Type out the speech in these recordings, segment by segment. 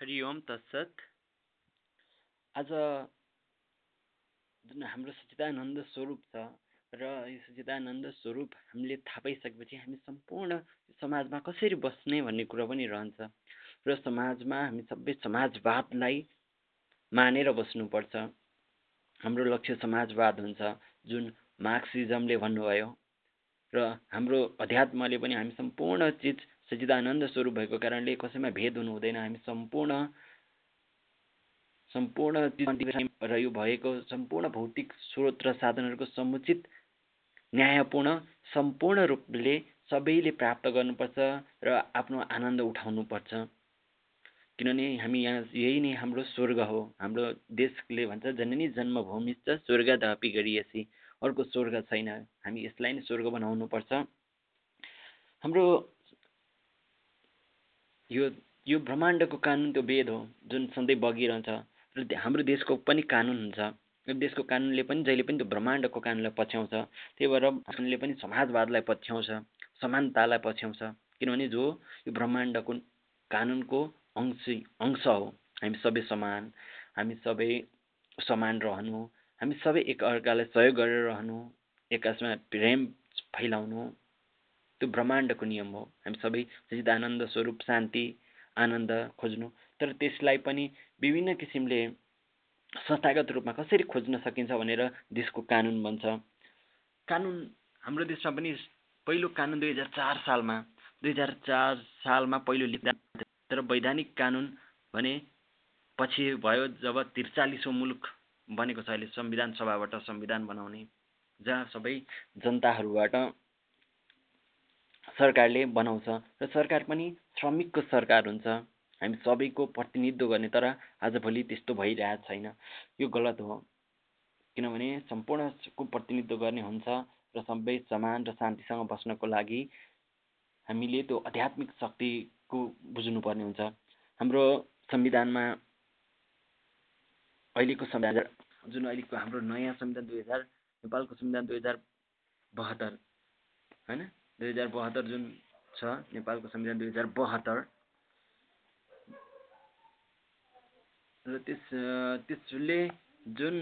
हरि ओम तत्सत। आज जुन हाम्रो सच्चिदानन्द स्वरूप छ र यो सच्चिदानन्द स्वरूप हामीले थाहा पाइसकेपछि हामी सम्पूर्ण समाजमा कसरी बस्ने भन्ने कुरो पनि रहन्छ र समाजमा हामी सबै समाजवादलाई मानेर बस्नुपर्छ। हाम्रो लक्ष्य समाजवाद हुन्छ जुन मार्क्सिजमले भन्नुभयो। र हाम्रो अध्यात्मले पनि हामी सम्पूर्ण चिज सच्चिदानन्द स्वरूप भएको कारणले कसैमा भेद हुनु हुँदैन। हामी सम्पूर्ण सम्पूर्ण र यो भएको सम्पूर्ण भौतिक स्रोत र साधनहरूको समुचित न्यायपूर्ण सम्पूर्ण रूपले सबैले प्राप्त गर्नुपर्छ र आफ्नो आनन्द उठाउनुपर्छ। किनभने हामी यहाँ यही नै हाम्रो स्वर्ग हो। हाम्रो देशले भन्छ जननी जन्मभूमि छ स्वर्ग धापी गरिएसी अर्को स्वर्ग छैन। हामी यसलाई नै स्वर्ग बनाउनुपर्छ। हाम्रो यो यो ब्रह्माण्डको कानुन त्यो वेद हो जुन सधैँ बगिरहन्छ र हाम्रो देशको पनि कानुन हुन्छ। देशको कानुनले पनि जहिले पनि त्यो ब्रह्माण्डको कानुनलाई पछ्याउँछ। त्यही भएर कानुनले पनि समाजवादलाई पछ्याउँछ समानतालाई पछ्याउँछ। किनभने जो यो ब्रह्माण्डको कानुनको अंश अंश हो हामी सबै समान हामी सबै समान रहनु हामी सबै एकअर्कालाई सहयोग गरेर रहनु एकासमा प्रेम फैलाउनु त्यो ब्रह्माण्डको नियम हो। हामी सबै सचिदानन्द स्वरूप शान्ति आनन्द खोज्नु। तर त्यसलाई पनि विभिन्न किसिमले संस्थागत रूपमा कसरी खोज्न सकिन्छ भनेर देशको कानुन बन्छ। कानुन हाम्रो देशमा पनि पहिलो कानुन दुई हजार चार सालमा दुई हजार चार सालमा पहिलो लेख्दा तर वैधानिक कानुन भने पछि भयो जब त्रिचालिसौँ मुलुक बनेको छ अहिले संविधान सभाबाट संविधान बनाउने जहाँ सबै जनताहरूबाट सरकारले बनाउँछ र सरकार पनि श्रमिकको सरकार हुन्छ। हामी सबैको प्रतिनिधित्व गर्ने तर आजभोलि त्यस्तो भइरहेको छैन। यो गलत हो। किनभने सम्पूर्णको प्रतिनिधित्व गर्ने हुन्छ र सबै समान र शान्तिसँग बस्नको लागि हामीले त्यो आध्यात्मिक शक्तिको बुझ्नुपर्ने हुन्छ। हाम्रो संविधानमा अहिलेको संविधान जुन अहिलेको हाम्रो नयाँ संविधान दुई हजार नेपालको संविधान दुई हजार बहत्तर होइन? दुई हजार बहत्तर जुन छ नेपालको संविधान दुई हजार बहत्तर। र त्यस त्यसले जुन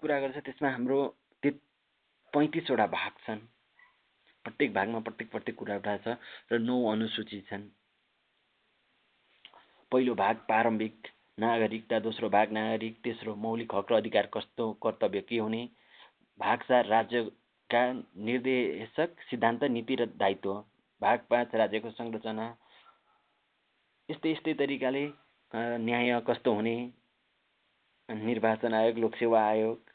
कुरा गर्छ त्यसमा हाम्रो त्यो पैँतिसवटा भाग छन्। प्रत्येक भागमा प्रत्येक प्रत्येक कुरा उठाएको छ र नौ अनुसूची छन्। पहिलो भाग प्रारम्भिक नागरिकता दोस्रो भाग नागरिक तेस्रो मौलिक हक र अधिकार कस्तो कर्तव्य के हुने? भाग चार राज्य का निर्देशक सिद्धान्त नीति र दायित्व भाग पाँच राज्यको संरचना यस्तै यस्तै तरिकाले न्याय कस्तो हुने निर्वाचन आयोग लोकसेवा आयोग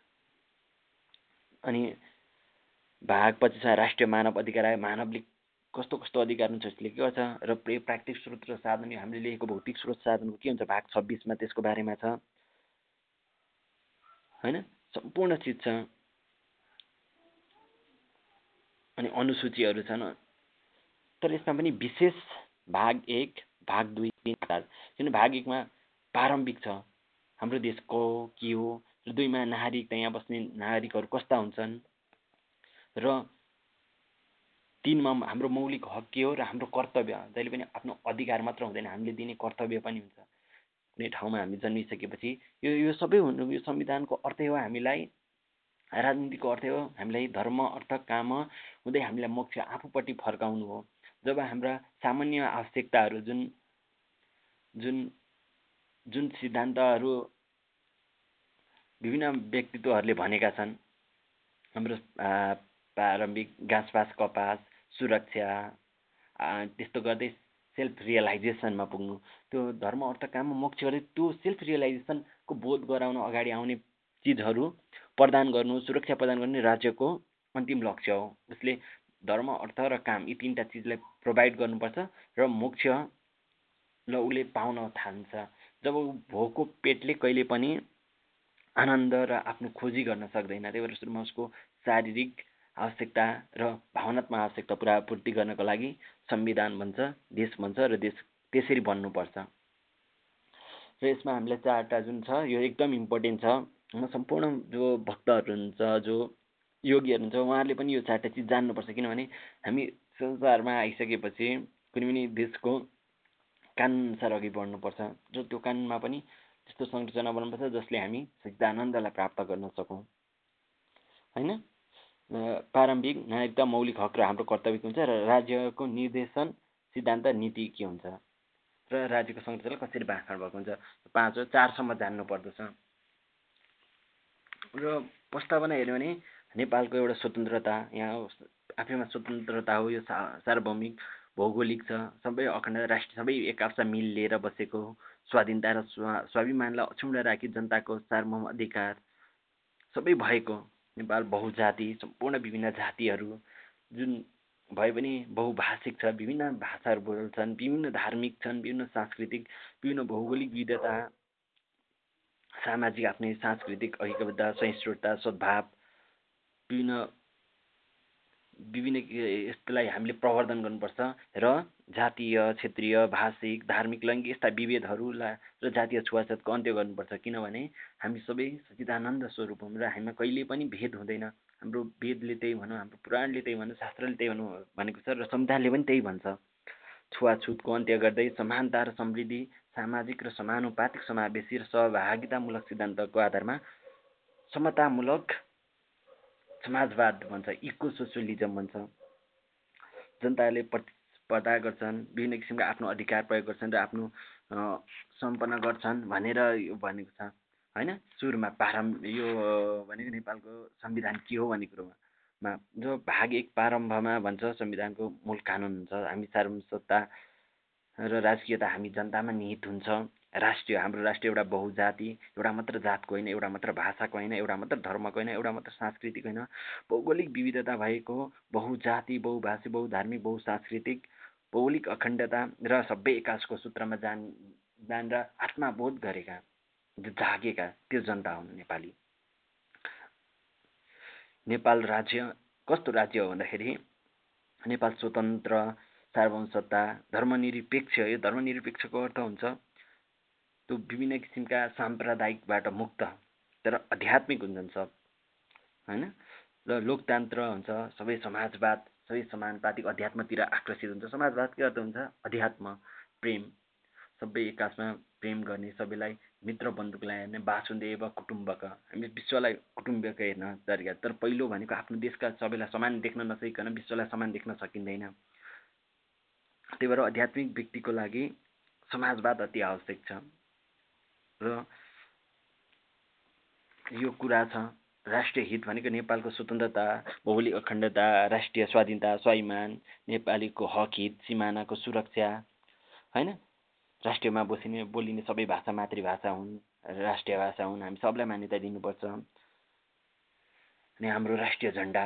अनि भाग पच्चिस राष्ट्रिय मानव अधिकार आयोग मानवले कस्तो कस्तो अधिकार हुन्छ यसले के गर्छ र प्राकृतिक स्रोत र साधन हामीले लेखेको भौतिक स्रोत साधनको के हुन्छ भाग छब्बिसमा त्यसको बारेमा छ। होइन? सम्पूर्ण चिज छ। अनि अनुसूचीहरू छन्। तर यसमा पनि विशेष भाग एक भाग दुई तिन चार किन भाग एकमा प्रारम्भिक छ? हाम्रो देशको के हो? र दुईमा नागरिक यहाँ बस्ने नागरिकहरू कस्ता हुन्छन्? र तिनमा हाम्रो मौलिक हक के हो र हाम्रो कर्तव्य? जहिले पनि आफ्नो अधिकार मात्र हुँदैन हामीले दिने कर्तव्य पनि हुन्छ। कुनै ठाउँमा हामी जन्मिसकेपछि यो यो सबै हुनु यो संविधानको अर्थै हो हामीलाई राजनीतिको अर्थ हो हामीलाई धर्म अर्थ काम हुँदै हामीलाई मोक्ष आफूपट्टि फर्काउनु हो। जब हाम्रा सामान्य आवश्यकताहरू जुन जुन जुन सिद्धान्तहरू विभिन्न व्यक्तित्वहरूले भनेका छन् हाम्रो प्रारम्भिक घाँसपास कपास सुरक्षा त्यस्तो गर्दै सेल्फ रियलाइजेसनमा पुग्नु त्यो धर्म अर्थ काम मोक्ष गर्दै त्यो सेल्फ रियलाइजेसनको बोध गराउन अगाडि आउने चिजहरू प्रदान गर्नु सुरक्षा प्रदान गर्ने राज्यको अन्तिम लक्ष्य हो। उसले धर्म अर्थ र काम यी तिनवटा चिजलाई प्रोभाइड गर्नुपर्छ र मोक्ष ल उसले पाउन थाल्छ। जब ऊ भोको पेटले कहिले पनि आनन्द र आफ्नो खोजी गर्न सक्दैन त्यही भएर सुरुमा उसको शारीरिक आवश्यकता र भावनात्मक आवश्यकता पुरा पूर्ति गर्नको लागि संविधान भन्छ देश भन्छ र देश त्यसरी बन्नुपर्छ। र यसमा हामीलाई चारवटा जुन छ यो एकदम इम्पोर्टेन्ट छ। सम्पूर्ण जो भक्तहरू हुन्छ जो योगीहरू हुन्छ उहाँहरूले पनि यो चारवटा चिज जान्नुपर्छ। किनभने हामी संसारमा आइसकेपछि कुनै पनि देशको कानुनअनुसार अघि बढ्नुपर्छ र त्यो कानुनमा पनि त्यस्तो संरचना बनाउनुपर्छ जसले हामी सच्चिदानन्दलाई प्राप्त गर्न सकौँ। होइन? प्रारम्भिक नागरिकता मौलिक हक र हाम्रो कर्तव्य हुन्छ र राज्यको निर्देशन सिद्धान्त नीति के हुन्छ? र राज्यको संरचना कसरी बाँडफाँड भएको हुन्छ? पाँच हो चारसम्म जान्नु पर्दछ र प्रस्तावना हेऱ्यो भने नेपालको एउटा स्वतन्त्रता यहाँ आफैमा स्वतन्त्रता हो यो सार्वभौमिक भौगोलिक छ सबै अखण्ड राष्ट्रिय सबै एक आपसा मिल बसेको स्वाधीनता र स्वाभिमानलाई अक्षुण्ण राखी जनताको सार्वभौम अधिकार सबै भएको नेपाल बहुजाति सम्पूर्ण विभिन्न जातिहरू जुन भए पनि बहुभाषिक छ विभिन्न भाषाहरू बोल्छन् विभिन्न धार्मिक छन् विभिन्न सांस्कृतिक विभिन्न भौगोलिक विविधता सामाजिक आफ्नै सांस्कृतिक ऐक्यबद्ध सहिष्णुता सद्भाव विभिन्न विभिन्न यसलाई हामीले प्रवर्धन गर्नुपर्छ र जातीय क्षेत्रीय भाषिक धार्मिक लैङ्गिक यस्ता विभेदहरूलाई र जातीय छुवाछुतको अन्त्य गर्नुपर्छ। किनभने हामी सबै सचिदानन्द स्वरूप हौँ र हामीमा कहिले पनि भेद हुँदैन। हाम्रो वेदले त्यही भनौँ हाम्रो पुराणले त्यही भनौँ शास्त्रले त्यही भनौँ भनेको छ र संविधानले पनि त्यही भन्छ। छुवाछुतको अन्त्य गर्दै समानता र समृद्धि सामाजिक र समानुपातिक समावेशी र सहभागितामूलक सिद्धान्तको आधारमा समतामूलक समाजवाद भन्छ इको सोसियलिजम भन्छ। जनताले प्रतिस्पर्धा गर्छन् विभिन्न किसिमका आफ्नो अधिकार प्रयोग गर्छन् र आफ्नो सम्पन्न गर्छन् भनेर यो भनेको छ। होइन? सुरुमा प्रारम्भ यो भनेको नेपालको संविधान के हो भन्ने कुरोमा। जो भाग एक प्रारम्भमा भन्छ संविधानको मूल कानुन हुन्छ हामी सार्वभौम सत्ता र राजकीयता हामी जनतामा निहित हुन्छ। राष्ट्रिय हाम्रो राष्ट्र एउटा बहुजाति एउटा मात्र जातको होइन एउटा मात्र भाषाको होइन एउटा मात्र धर्मको होइन एउटा मात्र सांस्कृतिक होइन। भौगोलिक विविधता भएको बहुजाति बहुभाषी बहुधार्मिक बहुसांस्कृतिक भौगोलिक अखण्डता र सबै एकासको सूत्रमा जान जानेर आत्माबोध गरेका जागेका त्यो जनता हुन् नेपाली। नेपाल राज्य कस्तो राज्य हो भन्दाखेरि नेपाल स्वतन्त्र सार्वभौम सत्ता धर्मनिरपेक्ष यो धर्मनिरपेक्षको अर्थ हुन्छ त्यो विभिन्न किसिमका साम्प्रदायिकबाट मुक्त तर आध्यात्मिक हुन्छन् सब होइन? र लोकतन्त्र हुन्छ सबै समाजवाद सबै समानुपातिक अध्यात्मतिर आकर्षित हुन्छ। समाजवाद के अर्थ हुन्छ अध्यात्म प्रेम। सबै एकासमा प्रेम गर्ने सबैलाई मित्र बन्धुकलाई हेर्ने वासुदेव कुटुम्बक। हामी विश्वलाई कुटुम्बक हेर्न तरिका तर पहिलो भनेको आफ्नो देशका सबैलाई समान देख्न नसकिकन विश्वलाई समान देख्न सकिँदैन। त्यही भएर आध्यात्मिक व्यक्तिको लागि समाजवाद अति आवश्यक छ। र यो कुरा छ राष्ट्रिय हित भनेको नेपालको स्वतन्त्रता भौगोलिक अखण्डता राष्ट्रिय स्वाधीनता स्वाभिमान नेपालीको हक हित सिमानाको सुरक्षा होइन? राष्ट्रियमा बसिने बोलिने सबै भाषा मातृभाषा हुन् राष्ट्रिय भाषा हुन् हामी सबलाई मान्यता दिनुपर्छ। अनि हाम्रो राष्ट्रिय झन्डा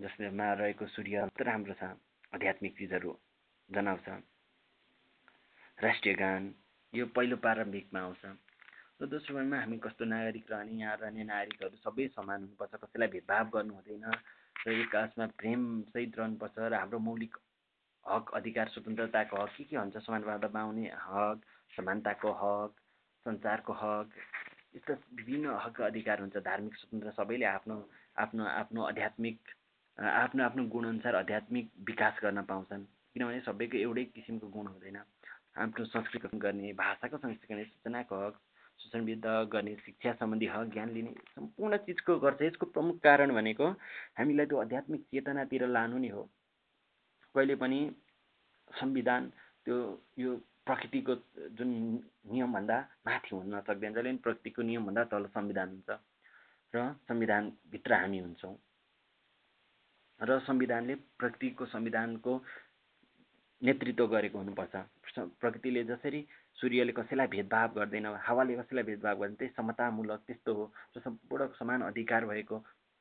जसमा रहेको सूर्य राम्रो छ आध्यात्मिक चिजहरू जनाउँछ। राष्ट्रिय गान यो पहिलो प्रारम्भिकमा आउँछ। र दोस्रो भागमा हामी कस्तो नागरिक रहने यहाँ रहने नागरिकहरू सबै समान हुनुपर्छ कसैलाई भेदभाव गर्नु हुँदैन र एकासमा प्रेमसहित रहनुपर्छ र हाम्रो मौलिक हक अधिकार स्वतन्त्रताको हक। के के हुन्छ? समाजवादमा पाउने हक समानताको हक सञ्चारको हक। यस्ता विभिन्न हक अधिकार हुन्छ। धार्मिक स्वतन्त्र सबैले आफ्नो आफ्नो आफ्नो आध्यात्मिक आफ्नो आफ्नो गुणअनुसार आध्यात्मिक विकास गर्न पाउँछन्। किनभने सबैको एउटै किसिमको गुण हुँदैन। आफ्नो संस्कृति गर्ने भाषाको संस्कृति गर्ने सूचनाको हक शोषणविरुद्ध गर्ने शिक्षा सम्बन्धी हक ज्ञान लिने सम्पूर्ण चिजको गर्छ। यसको प्रमुख कारण भनेको हामीलाई त्यो आध्यात्मिक चेतनातिर लानु नै हो। कहिले पनि संविधान त्यो यो प्रकृतिको जुन नियमभन्दा माथि हुन सक्दैन जहिले पनि प्रकृतिको नियमभन्दा तल संविधान हुन्छ र संविधानभित्र हामी हुन्छौँ। र संविधानले प्रकृतिको संविधानको नेतृत्व गरेको हुनुपर्छ। प्रकृतिले जसरी सूर्यले कसैलाई भेदभाव गर्दैन हावाले कसैलाई भेदभाव गर्दैन त्यही समतामूलक त्यस्तो हो र सम्पूर्ण समान अधिकार भएको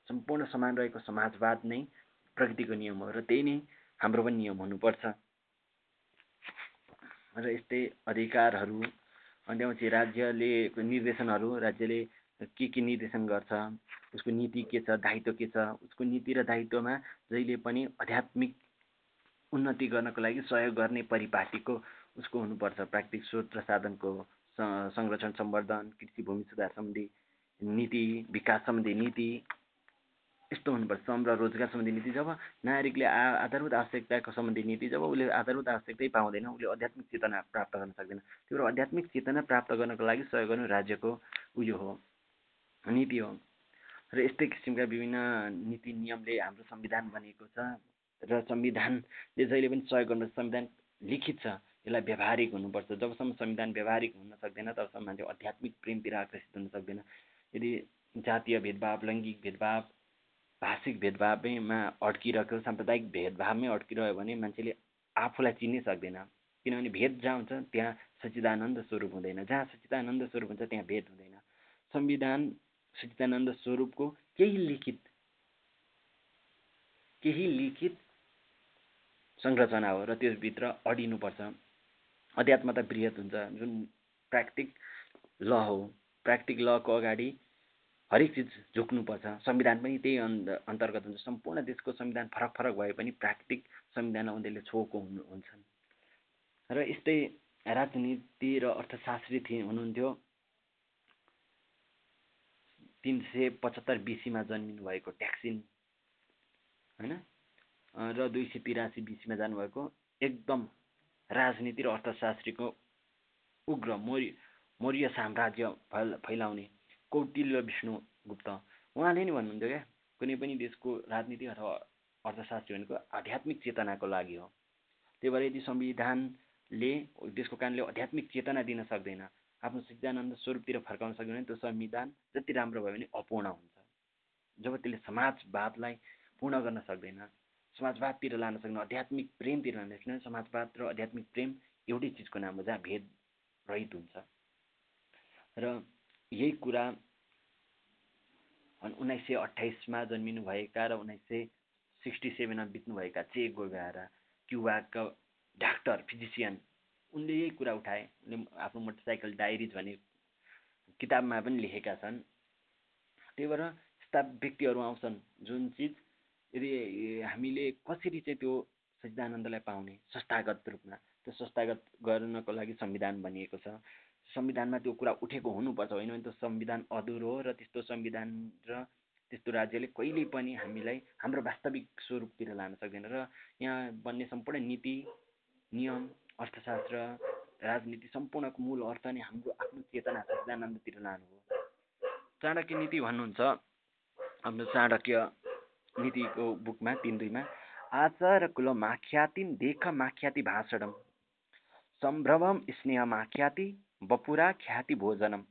सम्पूर्ण समान रहेको समाजवाद नै प्रकृतिको नियम हो। र त्यही नै हाम्रो पनि नियम हुनुपर्छ। र यस्तै अधिकारहरू अनि त्यसपछि राज्यले निर्देशनहरू राज्यले के के निर्देशन गर्छ उसको नीति के छ दायित्व के छ उसको नीति र दायित्वमा जहिले पनि आध्यात्मिक उन्नति गर्नको लागि सहयोग गर्ने परिपाटीको उसको हुनुपर्छ। प्राकृतिक स्रोत र साधनको संरक्षण सम्वर्धन कृषि भूमि सुधार सम्बन्धी नीति विकास सम्बन्धी नीति यस्तो हुनुपर्छ। श्रम र रोजगार सम्बन्धी नीति जब नागरिकले आ आधारभूत आवश्यकताको सम्बन्धी नीति जब उसले आधारभूत आवश्यकतै पाउँदैन उसले आध्यात्मिक चेतना प्राप्त गर्न सक्दैन। भएर आध्यात्मिक चेतना प्राप्त गर्नको लागि सहयोग गर्नु राज्यको उयो हो नीति हो। र यस्तै किसिमका विभिन्न नीति नियमले हाम्रो संविधान बनेको छ र संविधानले जहिले पनि सहयोग गर्नुपर्छ संविधान लिखित छ यसलाई व्यावहारिक हुनुपर्छ। जबसम्म संविधान व्यावहारिक हुन सक्दैन तबसम्म मान्छे आध्यात्मिक प्रेमतिर आकर्षित हुन सक्दैन। यदि जातीय भेदभाव लैङ्गिक भेदभाव भाषिक भेदभावैमा अड्किरहेको साम्प्रदायिक भेदभावमै अड्किरह्यो भने मान्छेले आफूलाई चिन्नै सक्दैन। किनभने भेद जहाँ हुन्छ त्यहाँ सच्चिदानन्द स्वरूप हुँदैन। जहाँ सच्चिदानन्द स्वरूप हुन्छ त्यहाँ भेद हुँदैन। संविधान सच्चिदानन्द स्वरूपको केही लिखित केही लिखित संरचना हो र त्यसभित्र अडिनुपर्छ। अध्यात्मता बृहत हुन्छ। जुन प्राकृतिक ल हो प्राकृतिक लको अगाडि हरेक चिज झुक्नुपर्छ। संविधान पनि त्यही अन्त अन्तर्गत हुन्छ। सम्पूर्ण देशको संविधान फरक फरक भए पनि प्राकृतिक संविधानमा उनीहरूले छोएको हुनु हुन्छन्। र यस्तै राजनीति र अर्थशास्त्री थिए हुनुहुन्थ्यो। तिन सय पचहत्तर बिसीमा जन्मिनु भएको ट्याक्सिन होइन? र दुई सय तिरासी बिसीमा जानुभएको एकदम राजनीति र अर्थशास्त्रीको उग्र मौर्य मौर्य साम्राज्य फैल फैलाउने कौटिल्य विष्णुगुप्त उहाँले नै भन्नुहुन्थ्यो क्या कुनै पनि देशको राजनीति अथवा अर्थशास्त्री भनेको आध्यात्मिक चेतनाको लागि हो। त्यही भएर यदि संविधानले देशको कारणले आध्यात्मिक चेतना दिन सक्दैन आफ्नो सिद्धानन्द स्वरूपतिर फर्काउन सक्दैन त्यो संविधान जति राम्रो भयो भने अपूर्ण हुन्छ। जब त्यसले समाजवादलाई पूर्ण गर्न सक्दैन समाजवादतिर लान सक्दैन आध्यात्मिक प्रेमतिर लान सक्दैन समाजवाद र आध्यात्मिक प्रेम एउटै चिजको नाम हो जहाँ भेद रहित हुन्छ। र यही कुरा उन्नाइस सय अठाइसमा जन्मिनुभएका र उन्नाइस सय सिक्सटी सेभेनमा बित्नुभएका चे गोगारा क्युबाका डाक्टर फिजिसियन उनले यही कुरा उठाए। उनले आफ्नो मोटरसाइकल डायरिज भन्ने किताबमा पनि लेखेका छन्। त्यही भएर यस्ता व्यक्तिहरू आउँछन् जुन चिज यदि हामीले कसरी चाहिँ त्यो सच्चिदानन्दलाई पाउने संस्थागत रूपमा त्यो संस्थागत गर्नको लागि संविधान बनिएको छ। संविधानमा त्यो कुरा उठेको हुनुपर्छ होइन? भने त्यो संविधान अधुरो र त्यस्तो संविधान र त्यस्तो राज्यले कहिल्यै पनि हामीलाई हाम्रो वास्तविक स्वरूपतिर लान सक्दैन र यहाँ बन्ने सम्पूर्ण नीति नियम अर्थशास्त्र राजनीति सम्पूर्णको मूल अर्थ नै हाम्रो आफ्नो चेतना सच्चिदानन्दतिर लानु हो। चाणक्य नीति भन्नुहुन्छ हाम्रो चाणक्य नीतिको बुकमा तिन दुईमा आचार कुल माख्यातिन देख माख्याति भाषणम सम्भ्रमम स्नेह माख्याति बपुरा ख्याति भोजनम।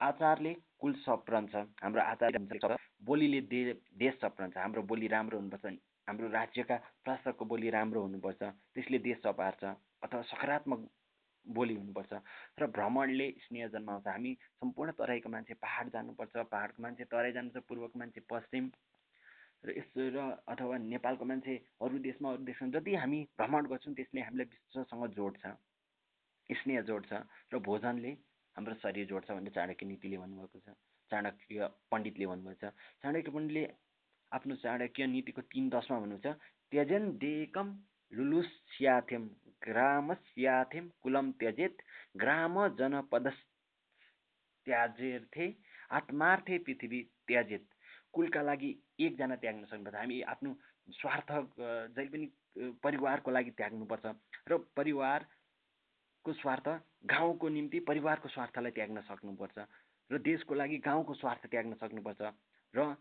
आचारले कुल सप्रन्छ। हाम्रो आचार बोलीले दे देश सप्रन्छ। हाम्रो बोली राम्रो हुनुपर्छ। हाम्रो राज्यका प्रशासकको बोली राम्रो हुनुपर्छ। त्यसले देश सपार्छ अथवा सकारात्मक बोली हुनुपर्छ। र भ्रमणले स्नेह जन्माउँछ। हामी सम्पूर्ण तराईको मान्छे पाहाड जानुपर्छ। पाहाडको मान्छे तराई जानुपर्छ। पूर्वको मान्छे पश्चिम। र यस्तो र अथवा नेपालको मान्छे अरू देशमा अरू देशमा जति हामी भ्रमण गर्छौँ त्यसले हामीलाई विश्वसँग जोड्छ। स्नेह जोड्छ र भोजनले हाम्रो शरीर जोड्छ भनेर चाणक्य नीतिले भन्नुभएको छ चाणक्य पण्डितले भन्नुभएको छ। चाणक्य पण्डितले आफ्नो चाणक्य नीतिको तिन दसमा भन्नुहुन्छ त्यजन देकम लुलुस्याथेम ग्रामस्याथेम कुलम त्यजेत ग्राम जनपद त्याजेर्थे आत्मार्थे पृथ्वी त्याजेत। कुलका लागि एकजना त्याग्न सक्नुपर्छ हामी आफ्नो स्वार्थ जहिले पनि परिवारको लागि त्याग्नुपर्छ। र परिवारको स्वार्थ गाउँको निम्ति परिवारको स्वार्थलाई त्याग्न सक्नुपर्छ र देशको लागि गाउँको स्वार्थ त्याग्न सक्नुपर्छ र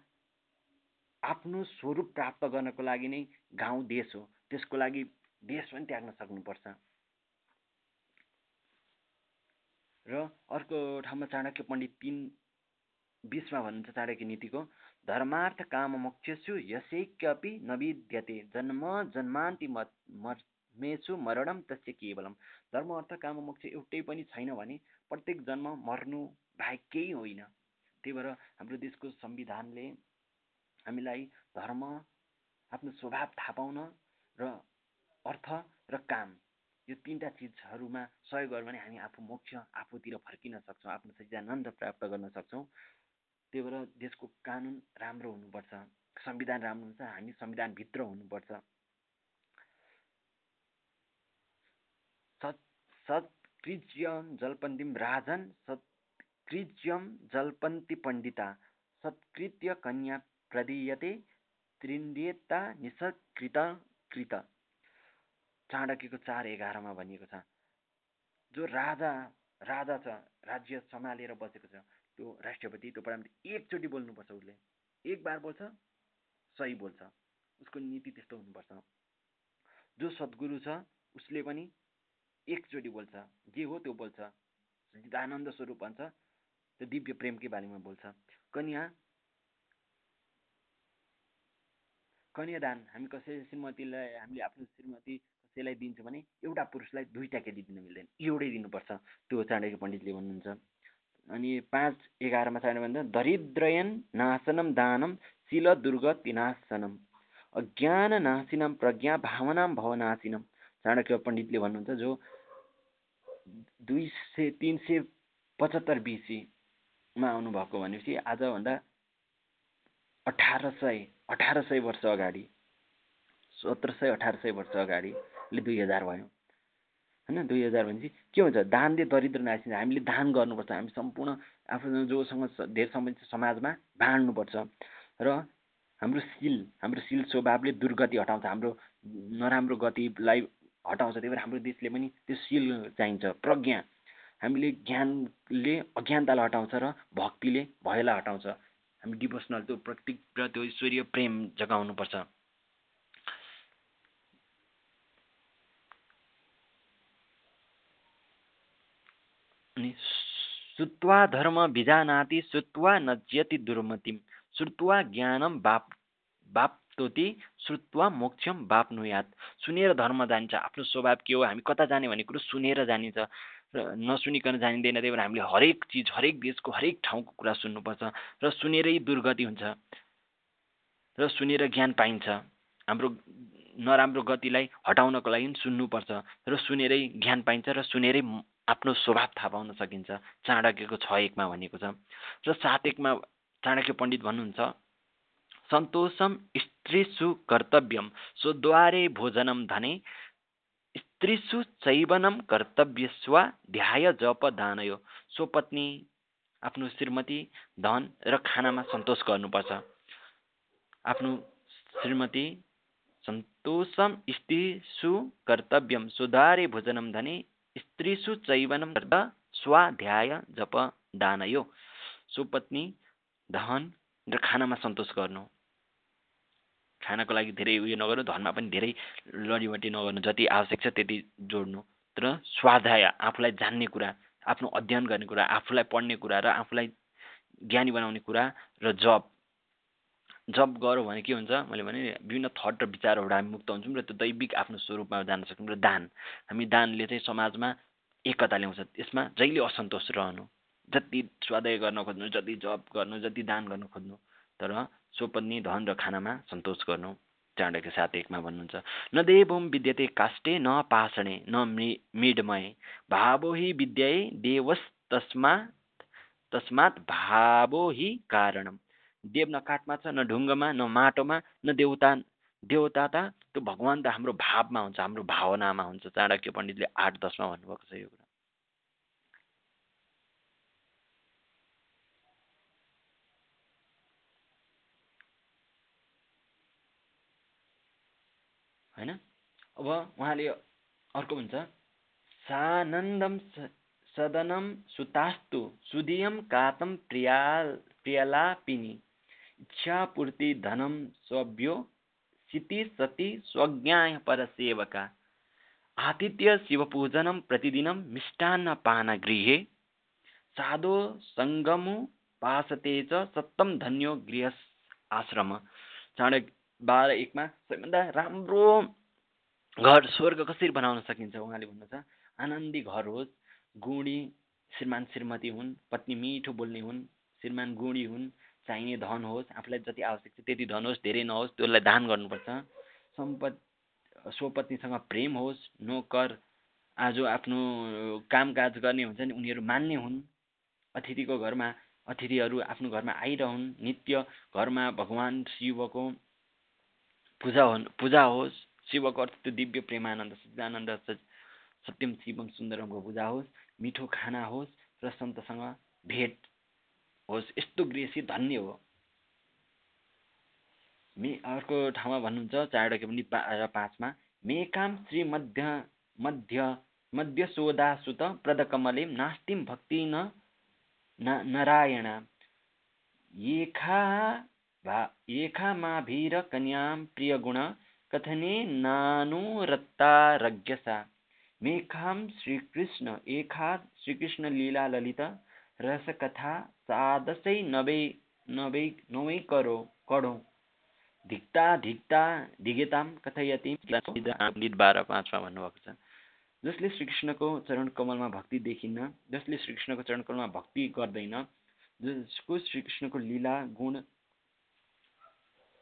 आफ्नो स्वरूप प्राप्त गर्नको लागि नै गाउँ देश हो। त्यसको लागि देश पनि त्याग्न सक्नुपर्छ। र अर्को ठाउँमा चाणक्य पण्डित तिन बिसमा भन्नुहुन्छ चाणक्य नीतिको धर्मार्थ काम मोक्षेषु यसैक्यपि न विद्यते जन्म जन्मान्ति मर्मेषु मरणम तस्य केवलम। धर्म अर्थ काम मोक्ष एउटै पनि छैन भने प्रत्येक जन्म मर्नु बाहेक केही होइन। त्यही भएर हाम्रो देशको संविधानले हामीलाई धर्म आफ्नो स्वभाव थाहा पाउन र अर्थ र काम यो तिनवटा चिजहरूमा सहयोग गर्यो भने हामी आफू मोक्ष आफूतिर फर्किन सक्छौँ आफ्नो सच्चिदानन्द प्राप्त गर्न सक्छौँ। त्यही भएर देशको कानुन राम्रो हुनुपर्छ संविधान राम्रो हुन्छ हामी संविधानभित्र हुनुपर्छ। सत् सत्कृज्यम जलपन्तीम राजन सत्कृज्यम जलपन्ती पण्डिता सत्कृत्य कन्या प्रदीयते त्रिन्डेता निसकृत कृत। चाणक्यको चार एघारमा भनिएको छ। जो राजा राजा छ राज्य सम्हालेर बसेको छ त्यो राष्ट्रपति त्यो प्रधानमन्त्री एकचोटि बोल्नुपर्छ उसले। एक बार बोल्छ सही बोल्छ। उसको नीति त्यस्तो हुनुपर्छ। जो सद्गुरु छ उसले पनि एकचोटि बोल्छ जे हो त्यो बोल्छ। आनन्द स्वरूप भन्छ त्यो दिव्य प्रेमकै बारेमा बोल्छ। कन्या कन्यादान हामी कसै श्रीमतीलाई हामीले आफ्नो श्रीमती कसैलाई दिन्छौँ भने एउटा पुरुषलाई दुईवटा केटी दिन मिल्दैन एउटै दिनुपर्छ। त्यो चाणक्य पण्डितले भन्नुहुन्छ। अनि पाँच एघारमा छ भन्दा दरिद्रयन नाशनम दानम शिल दुर्गतिनाशनम अज्ञान नाशिनम प्रज्ञा भावना भवनाशिनम चाणक्य पण्डितले भन्नुहुन्छ जो दुई सय तिन सय पचहत्तर बिसीमा आउनुभएको भनेपछि आजभन्दा अठार सय अठार सय वर्ष अगाडि सत्र सय अठार सय वर्ष अगाडि दुई हजार भयो। होइन दुई हजार भनेपछि के हुन्छ? दानले दरिद्र नासिन्छ हामीले दान गर्नुपर्छ। हामी सम्पूर्ण आफ्नो जोसँग धेरै समय समाजमा बाँड्नुपर्छ। र हाम्रो सिल हाम्रो सिल स्वभावले दुर्गति हटाउँछ। हाम्रो नराम्रो गतिलाई हटाउँछ त्यही भएर हाम्रो देशले पनि त्यो सिल चाहिन्छ प्रज्ञा। हामीले ज्ञानले अज्ञानतालाई हटाउँछ र भक्तिले भयलाई हटाउँछ। हामी डिभोसनल त्यो प्रतीक र त्यो ईश्वरीय प्रेम जगाउनुपर्छ। अनि श्रुत्वा धर्म भिजानाति श्रुत्वा नज्यति दुर्मतिम। श्रुत्वा ज्ञानम बाप बाप्तोति श्रुत्वा मोक्षम बाप्नुयात। सुनेर धर्म जान्छ। आफ्नो स्वभाव के हो? हामी कता जाने भन्ने कुरो सुनेर जानिन्छ। र नसुनिकन जानिँदैन त्यही भएर हामीले हरेक चिज हरेक देशको हरेक ठाउँको कुरा सुन्नुपर्छ। र सुनेरै दुर्गति हुन्छ। र सुनेर ज्ञान पाइन्छ। हाम्रो नराम्रो गतिलाई हटाउनको लागि सुन्नुपर्छ। र सुनेरै ज्ञान पाइन्छ र सुनेरै आफ्नो स्वभाव थाहा पाउन सकिन्छ। चाणक्यको छ एकमा भनेको छ। र सात एकमा चाणक्य पण्डित भन्नुहुन्छ। सन्तोषम स्त्रीसु कर्तव्यम स्वद्वारे भोजनम धने स्त्रीसु चैवनम कर्तव्यस्वा ध्याय जप दानयो स्वपत्नी आफ्नो श्रीमती धन र खानामा सन्तोष गर्नुपर्छ। आफ्नो श्रीमती सन्तोषम स्त्रीसु कर्तव्यम सुधारे भोजनम धने स्त्रीसु चैवनम गर्दा स्वाध्याय जप दानयो सुपत्नी धन र खानामा सन्तोष गर्नु। खानाको लागि धेरै उयो नगर्नु धनमा पनि धेरै लडीबटी नगर्नु जति आवश्यक छ त्यति जोड्नु। र स्वाध्याय आफूलाई जान्ने कुरा आफ्नो अध्ययन गर्ने कुरा आफूलाई पढ्ने कुरा र आफूलाई ज्ञानी बनाउने कुरा र जब जब गरौँ भने के हुन्छ? मैले भने विभिन्न थट र विचारबाट हामी मुक्त हुन्छौँ र त्यो दैविक आफ्नो स्वरूपमा जान सक्छौँ र दान। हामी दानले चाहिँ समाजमा एकता ल्याउँछ। यसमा जहिले असन्तोष रहनु। जति स्वादय गर्न खोज्नु जति जप गर्नु जति दान गर्न खोज्नु। तर स्वपत्नी धन र खानामा सन्तोष गर्नु। चाणक्य सात एकमा भन्नुहुन्छ न देवम विद्यते काष्टे न पाषणे न मृडमय। भावो हि विद्याए देवस तस्मात् तस्मात् भावो हि कारणम। देव न काठमा छ न ढुङ्गामा न माटोमा न देउता देउता त त्यो भगवान् त हाम्रो भावमा हुन्छ हाम्रो भावनामा हुन्छ। चाणक्य पण्डितले आठ दसमा भन्नुभएको छ यो कुरा। होइन? अब उहाँले अर्को भन्छ सानन्दम सदनम सुतास्तु सुदियम कातम प्रिया प्रियलापिनी इच्छापूर्ति धनम स्वभ्यो सिति सति स्वज्ञाय परसेवका आतिथ्य शिवपूजनम प्रतिदिनं मिष्टान्नपानगृहे साधो सङ्गमु पासते च सप्तम धन्यो गृह आश्रम। चाँडै बाह्र एकमा सबैभन्दा राम्रो घर स्वर्ग कसरी बनाउन सकिन्छ उहाँले भन्नुहुन्छ? आनन्दी घर होस् गुणी श्रीमान श्रीमती हुन् पत्नी मिठो बोल्ने हुन् श्रीमान गुणी हुन् चाहिने धन होस् आफूलाई जति आवश्यक छ त्यति धन होस् धेरै नहोस् त्यसलाई दान गर्नुपर्छ। सम्पत स्वपत्नीसँग प्रेम होस् नोकर आज आफ्नो कामकाज गर्ने हुन्छ नि उनीहरू मान्ने हुन्। अतिथिको घरमा अतिथिहरू आफ्नो घरमा आइरहन्। नित्य घरमा भगवान् शिवको पूजा हुन् पूजा होस् शिवको अर्थ त्यो दिव्य प्रेमानन्द सच्चिदानन्द सत्यम शिवम सुन्दरमको पूजा होस् मिठो खाना होस् र सन्तसँग भेट होस् यस्तो गृहसी धन्य हो। मे अर्को ठाउँमा भन्नुहुन्छ चारवटा पनि पाँचमा मेकाम श्री मध्य मध्य मध्यसोदासुत प्रदकमले नास्तिम भक्ति न नारायण। येखा भा येखामाभिरकन्यां प्रियगुण कथने नानुरत्तारज्ञसा मेघां श्रीकृष्ण एखा श्रीकृष्ण लीला ललित रसकथा सादसै नबै नबै नवै करो कडो। धिक्ता धिक्ता धिगेताम कथयति। बाह्र पाँचमा भन्नुभएको छ। जसले श्रीकृष्णको चरण कमलमा भक्ति देखिन्न जसले श्रीकृष्णको चरण कमलमा भक्ति गर्दैन जसको श्रीकृष्णको लीला गुण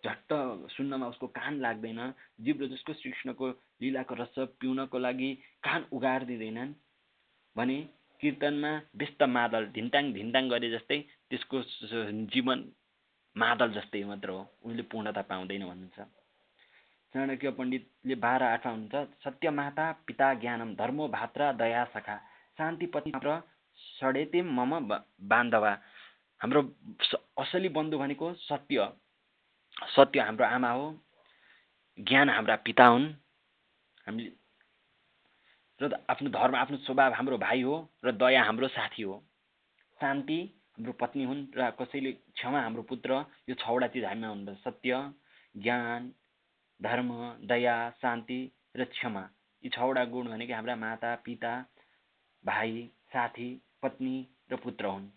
झट्ट सुन्नमा उसको कान लाग्दैन जिब्रो जसको श्रीकृष्णको लीलाको रस पिउनको लागि कान उगार दिँदैनन् भने कीर्तनमा व्यस्त मादल धिन्टाङ धिन्टाङ गरे जस्तै त्यसको जीवन मादल जस्तै मात्र हो। उनले पूर्णता पाउँदैन भन्नुहुन्छ चाणक्य पण्डितले बाह्र आठमा सत्य माता पिता ज्ञानम धर्मो भात्र दया सखा। शान्ति पति र सडेते मम बान्धवा। हाम्रो असली बन्धु भनेको सत्य सत्य हाम्रो आमा हो ज्ञान हाम्रा पिता हुन्। हामीले र आफ्नो धर्म आफ्नो स्वभाव हाम्रो भाइ हो र दया हाम्रो साथी हो। शान्ति हाम्रो पत्नी हुन् र कसैले क्षमा हाम्रो पुत्र यो छवटा चिज हामीमा हुनुहुन्छ सत्य ज्ञान धर्म दया शान्ति र क्षमा। यी छवटा गुण भनेको हाम्रा माता पिता भाइ साथी पत्नी र पुत्र हुन्।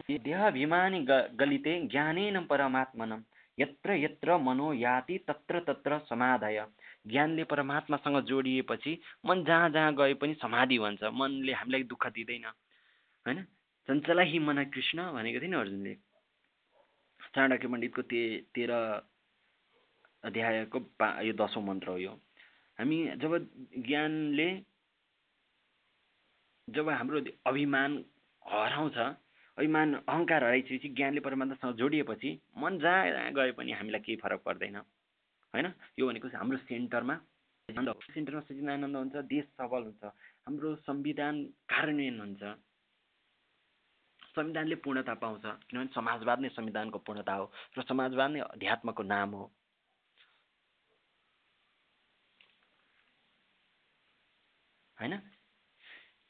देहाभिमानी गलिते ज्ञानेन परमात्मनम। यत्र यत्र मनो याति तत्र तत्र समाधय। ज्ञानले परमात्मासँग जोडिएपछि मन जहाँ जहाँ गए पनि समाधि भन्छ मनले हामीलाई दुःख दिँदैन। होइन? चञ्चला हि मन कृष्ण भनेको थियो नि अर्जुनले। चाणक्य पण्डितको ते तेह्र अध्यायको पा यो दसौँ मन्त्र हो यो। हामी जब ज्ञानले जब हाम्रो अभिमान हराउँछ अभिमान अहङ्कार हराइसकेपछि ज्ञानले परमात्मासँग जोडिएपछि मन जहाँ गए पनि हामीलाई केही फरक पर्दैन। होइन? यो भनेको हाम्रो सेन्टरमा। सेन्टरमा सचिदानन्द हुन्छ देश सबल हुन्छ। हाम्रो संविधान कार्यान्वयन हुन्छ। संविधानले पूर्णता पाउँछ। किनभने समाजवाद नै संविधानको पूर्णता हो र समाजवाद नै अध्यात्मको नाम हो। होइन?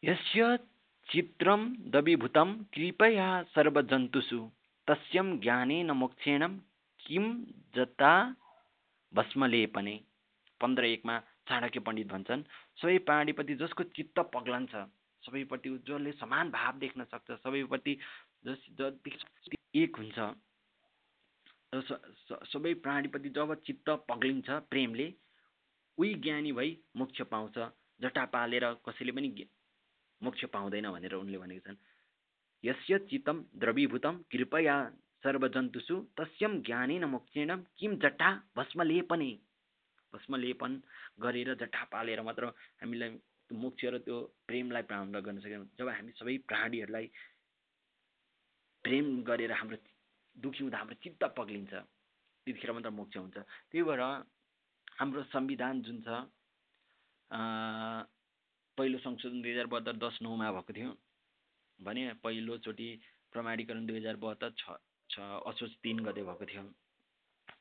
यस्य चित्रम दविभूतम कृपया सर्वजन्तुषु। तस्यम ज्ञानेन मोक्षेण किम जता भस्मलेपने। पन्ध्र एकमा चाणक्य पण्डित भन्छन् सबै प्राणीप्रति जसको चित्त पग्लन्छ सबैपट्टि जसले समान भाव देख्न सक्छ सबैपट्टि जस जति एक हुन्छ। सबै प्राणीप्रति जब चित्त पग्लिन्छ प्रेमले उही ज्ञानी भई मोक्ष पाउँछ जटा पालेर कसैले पनि मोक्ष पाउँदैन भनेर उनले भनेको छन्। यस्य चित्तम द्रवीभूतम कृपया सर्वजन्तुषु तस्यम ज्ञानेन मोक्षेण किम जट्टा भस्मलेपने। भस्मलेपन गरेर जट्टा पालेर मात्र हामीलाई मोक्ष र त्यो प्रेमलाई प्रारम्भ गर्न सक्यौँ जब हामी सबै प्राणीहरूलाई प्रेम गरेर हाम्रो दुखी हुँदा हाम्रो चित्त पग्लिन्छ त्यतिखेर मात्र मोक्ष हुन्छ। त्यही भएर हाम्रो संविधान जुन छ पहिलो संशोधन दुई हजार बहत्तर दस नौमा भएको थियो। भने पहिलोचोटि प्रमाणीकरण दुई हजार बहत्तर छ छ असोज तिन गते भएको थियो।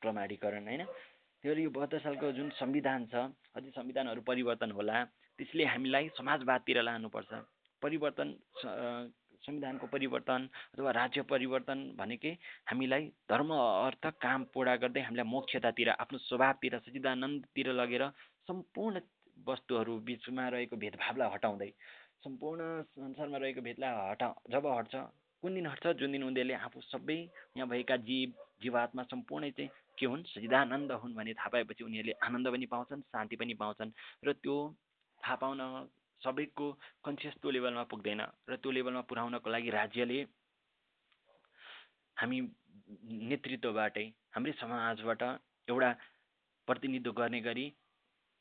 प्रमाणीकरण होइन? त्यो यो बहत्तर सालको जुन संविधान छ अझै संविधानहरू परिवर्तन होला त्यसले हामीलाई समाजवादतिर लानुपर्छ। परिवर्तन संविधानको परिवर्तन अथवा राज्य परिवर्तन भनेकै हामीलाई धर्म अर्थ काम पुरा गर्दै हामीलाई मोक्षतातिर आफ्नो स्वभावतिर सचिदानन्दतिर लगेर सम्पूर्ण वस्तुहरू बिचमा रहेको भेदभावलाई हटाउँदै सम्पूर्ण संसारमा रहेको भेदलाई हटा जब हट्छ कुन दिन हट्छ? जुन दिन उनीहरूले आफू सबै यहाँ भएका जीव जीवात्मा सम्पूर्ण चाहिँ के हुन्? सजिदानन्द हुन् भन्ने थाहा पाएपछि उनीहरूले आनन्द पनि पाउँछन् शान्ति पनि पाउँछन् र त्यो थाहा पाउन सबैको कन्सियस त्यो लेभलमा पुग्दैन र त्यो लेभलमा पुर्याउनको लागि राज्यले हामी नेतृत्वबाटै हाम्रै समाजबाट एउटा प्रतिनिधित्व गर्ने गरी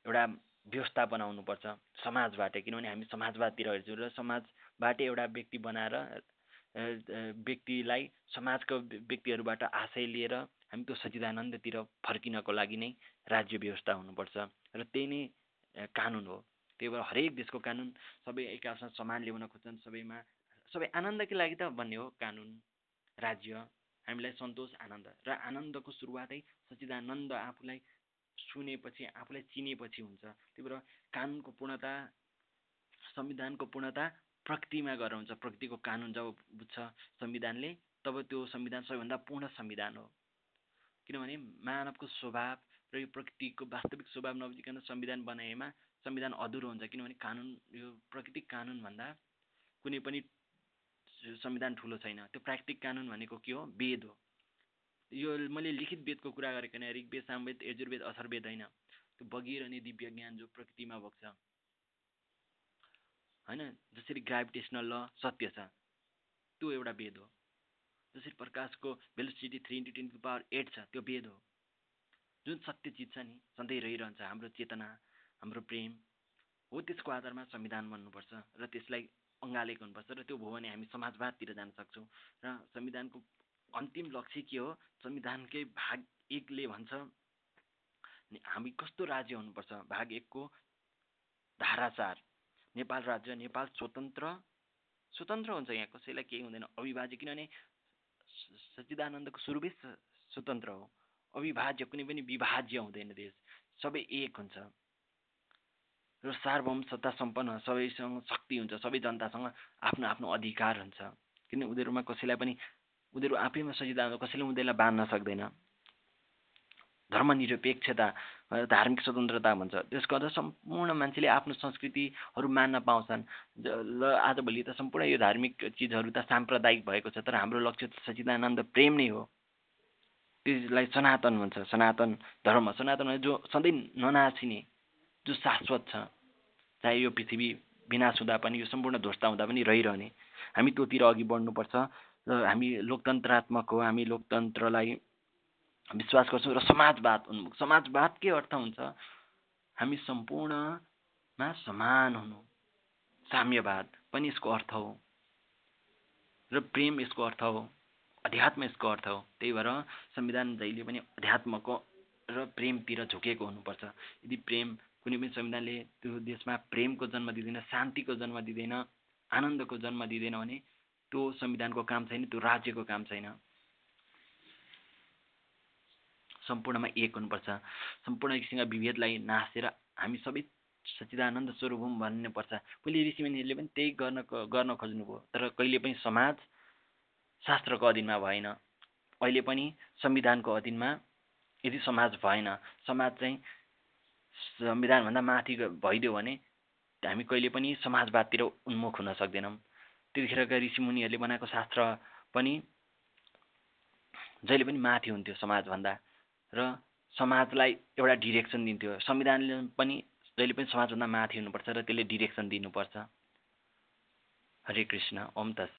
एउटा व्यवस्था बनाउनुपर्छ समाजबाटै किनभने हामी समाजवादतिर हेर्छौँ र समाजबाटै एउटा व्यक्ति बनाएर व्यक्तिलाई समाजको व्यक्तिहरूबाट आशय लिएर हामी त्यो सचिदानन्दतिर फर्किनको लागि नै राज्य व्यवस्था हुनुपर्छ र त्यही नै कानुन हो। त्यही भएर हरेक देशको कानुन सबै एकासँग समान ल्याउन खोज्छन् सबैमा सबै आनन्दकै लागि त भन्ने हो कानुन राज्य हामीलाई सन्तोष आनन्द र आनन्दको सुरुवातै सचिदानन्द आफूलाई सुनेपछि आफूलाई चिनेपछि हुन्छ। त्यही भएर कानुनको पूर्णता संविधानको पूर्णता प्रकृतिमा गरेर हुन्छ। प्रकृतिको कानुन जब बुझ्छ संविधानले तब त्यो संविधान सबैभन्दा पूर्ण संविधान हो। किनभने मानवको स्वभाव र यो प्रकृतिको वास्तविक स्वभाव नबुझिकन संविधान बनाएमा संविधान अधुरो हुन्छ। किनभने कानुन यो प्राकृतिक कानुनभन्दा कुनै पनि संविधान ठुलो छैन। त्यो प्राकृतिक कानुन भनेको के हो? वेद हो। यो मैले लिखित वेदको कुरा गरेको होइन ऋग्वेद सामवेद यजुर्वेद अथर्वेद होइन। त्यो बगिरहने दिव्य ज्ञान जो प्रकृतिमा बग्छ। होइन? जसरी ग्राभिटेसनल ल सत्य छ। त्यो एउटा वेद हो। जसरी प्रकाशको velocity three into ten power eight छ त्यो वेद हो। जुन सत्य चिज छ नि सधैँ रहिरहन्छ हाम्रो चेतना हाम्रो प्रेम हो त्यसको आधारमा संविधान बन्नुपर्छ र त्यसलाई अँगालेको हुनुपर्छ र त्यो भयो भने हामी समाजवादतिर जान सक्छौँ र संविधानको अन्तिम लक्ष्य के हो? संविधानकै भाग एकले भन्छ। हामी कस्तो राज्य हुनुपर्छ? भाग एकको धारा चार। नेपाल राज्य नेपाल स्वतन्त्र। स्वतन्त्र हुन्छ यहाँ कसैलाई केही हुँदैन। अविभाज्य किनभने सच्चिदानन्दको सुरुबै स्वतन्त्र हो। अविभाज्य कुनै पनि विभाज्य हुँदैन देश। सबै एक हुन्छ। र सार्वभौम सत्ता सम्पन्न सबैसँग शक्ति हुन्छ सबै जनतासँग आफ्नो आफ्नो अधिकार हुन्छ। किन उनीहरूमा कसैलाई पनि उनीहरू आफैमा सजिदा कसैले उनीहरूलाई बाँध्न सक्दैन। धर्मनिरपेक्षता धार्मिक स्वतन्त्रता भन्छ। त्यसको अझ सम्पूर्ण मान्छेले आफ्नो संस्कृतिहरू मान्न पाउँछन्। ल आजभोलि त सम्पूर्ण यो धार्मिक चिजहरू त साम्प्रदायिक भएको छ तर हाम्रो लक्ष्य त सचिदानन्द प्रेम नै हो। त्यसलाई सनातन भन्छ सनातन धर्म। सनातन जो सधैँ ननासिने जो शाश्वत छ चाहे यो पृथ्वी विनाश हुँदा पनि यो सम्पूर्ण ध्वस्त हुँदा पनि रहिरहने। हामी त्योतिर अघि बढ्नुपर्छ। हामी लोकतन्त्रात्मक हो हामी लोकतन्त्रलाई विश्वास गर्छौँ र समाजवाद उन्मुख। समाजवाद के अर्थ हुन्छ? हामी सम्पूर्णमा समान हुनु। साम्यवाद पनि यसको अर्थ हो। र प्रेम यसको अर्थ हो। अध्यात्म यसको अर्थ हो। त्यही भएर संविधान जहिले पनि अध्यात्मको र प्रेमतिर झुकेको हुनुपर्छ। यदि प्रेम कुनै पनि संविधानले त्यो देशमा प्रेमको जन्म दिँदैन शान्तिको जन्म दिँदैन आनन्दको जन्म दिँदैन भने त्यो संविधानको काम छैन त्यो राज्यको काम छैन। सम्पूर्णमा एक हुनुपर्छ। सम्पूर्ण किसिमका विभेदलाई नासेर हामी सबै सच्चिदानन्द स्वरूप हौँ भन्नुपर्छ। पहिले ऋषिमुनिहरूले पनि त्यही गर्न गर्न खोज्नुभयो। तर कहिले पनि समाज शास्त्रको अधीनमा भएन। अहिले पनि संविधानको अधीनमा यदि समाज भएन समाज चाहिँ संविधानभन्दा माथि भइदियो भने हामी कहिले पनि समाजवादतिर उन्मुख हुन सक्दैनौँ। त्यतिखेरका ऋषिमुनिहरूले बनाएको शास्त्र पनि जहिले पनि माथि हुन्थ्यो समाजभन्दा र समाजलाई एउटा डिरेक्सन दिन्थ्यो। संविधानले पनि जहिले पनि समाजभन्दा माथि हुनुपर्छ र त्यसले डिरेक्सन दिनुपर्छ। हरे कृष्ण ओम तत्सत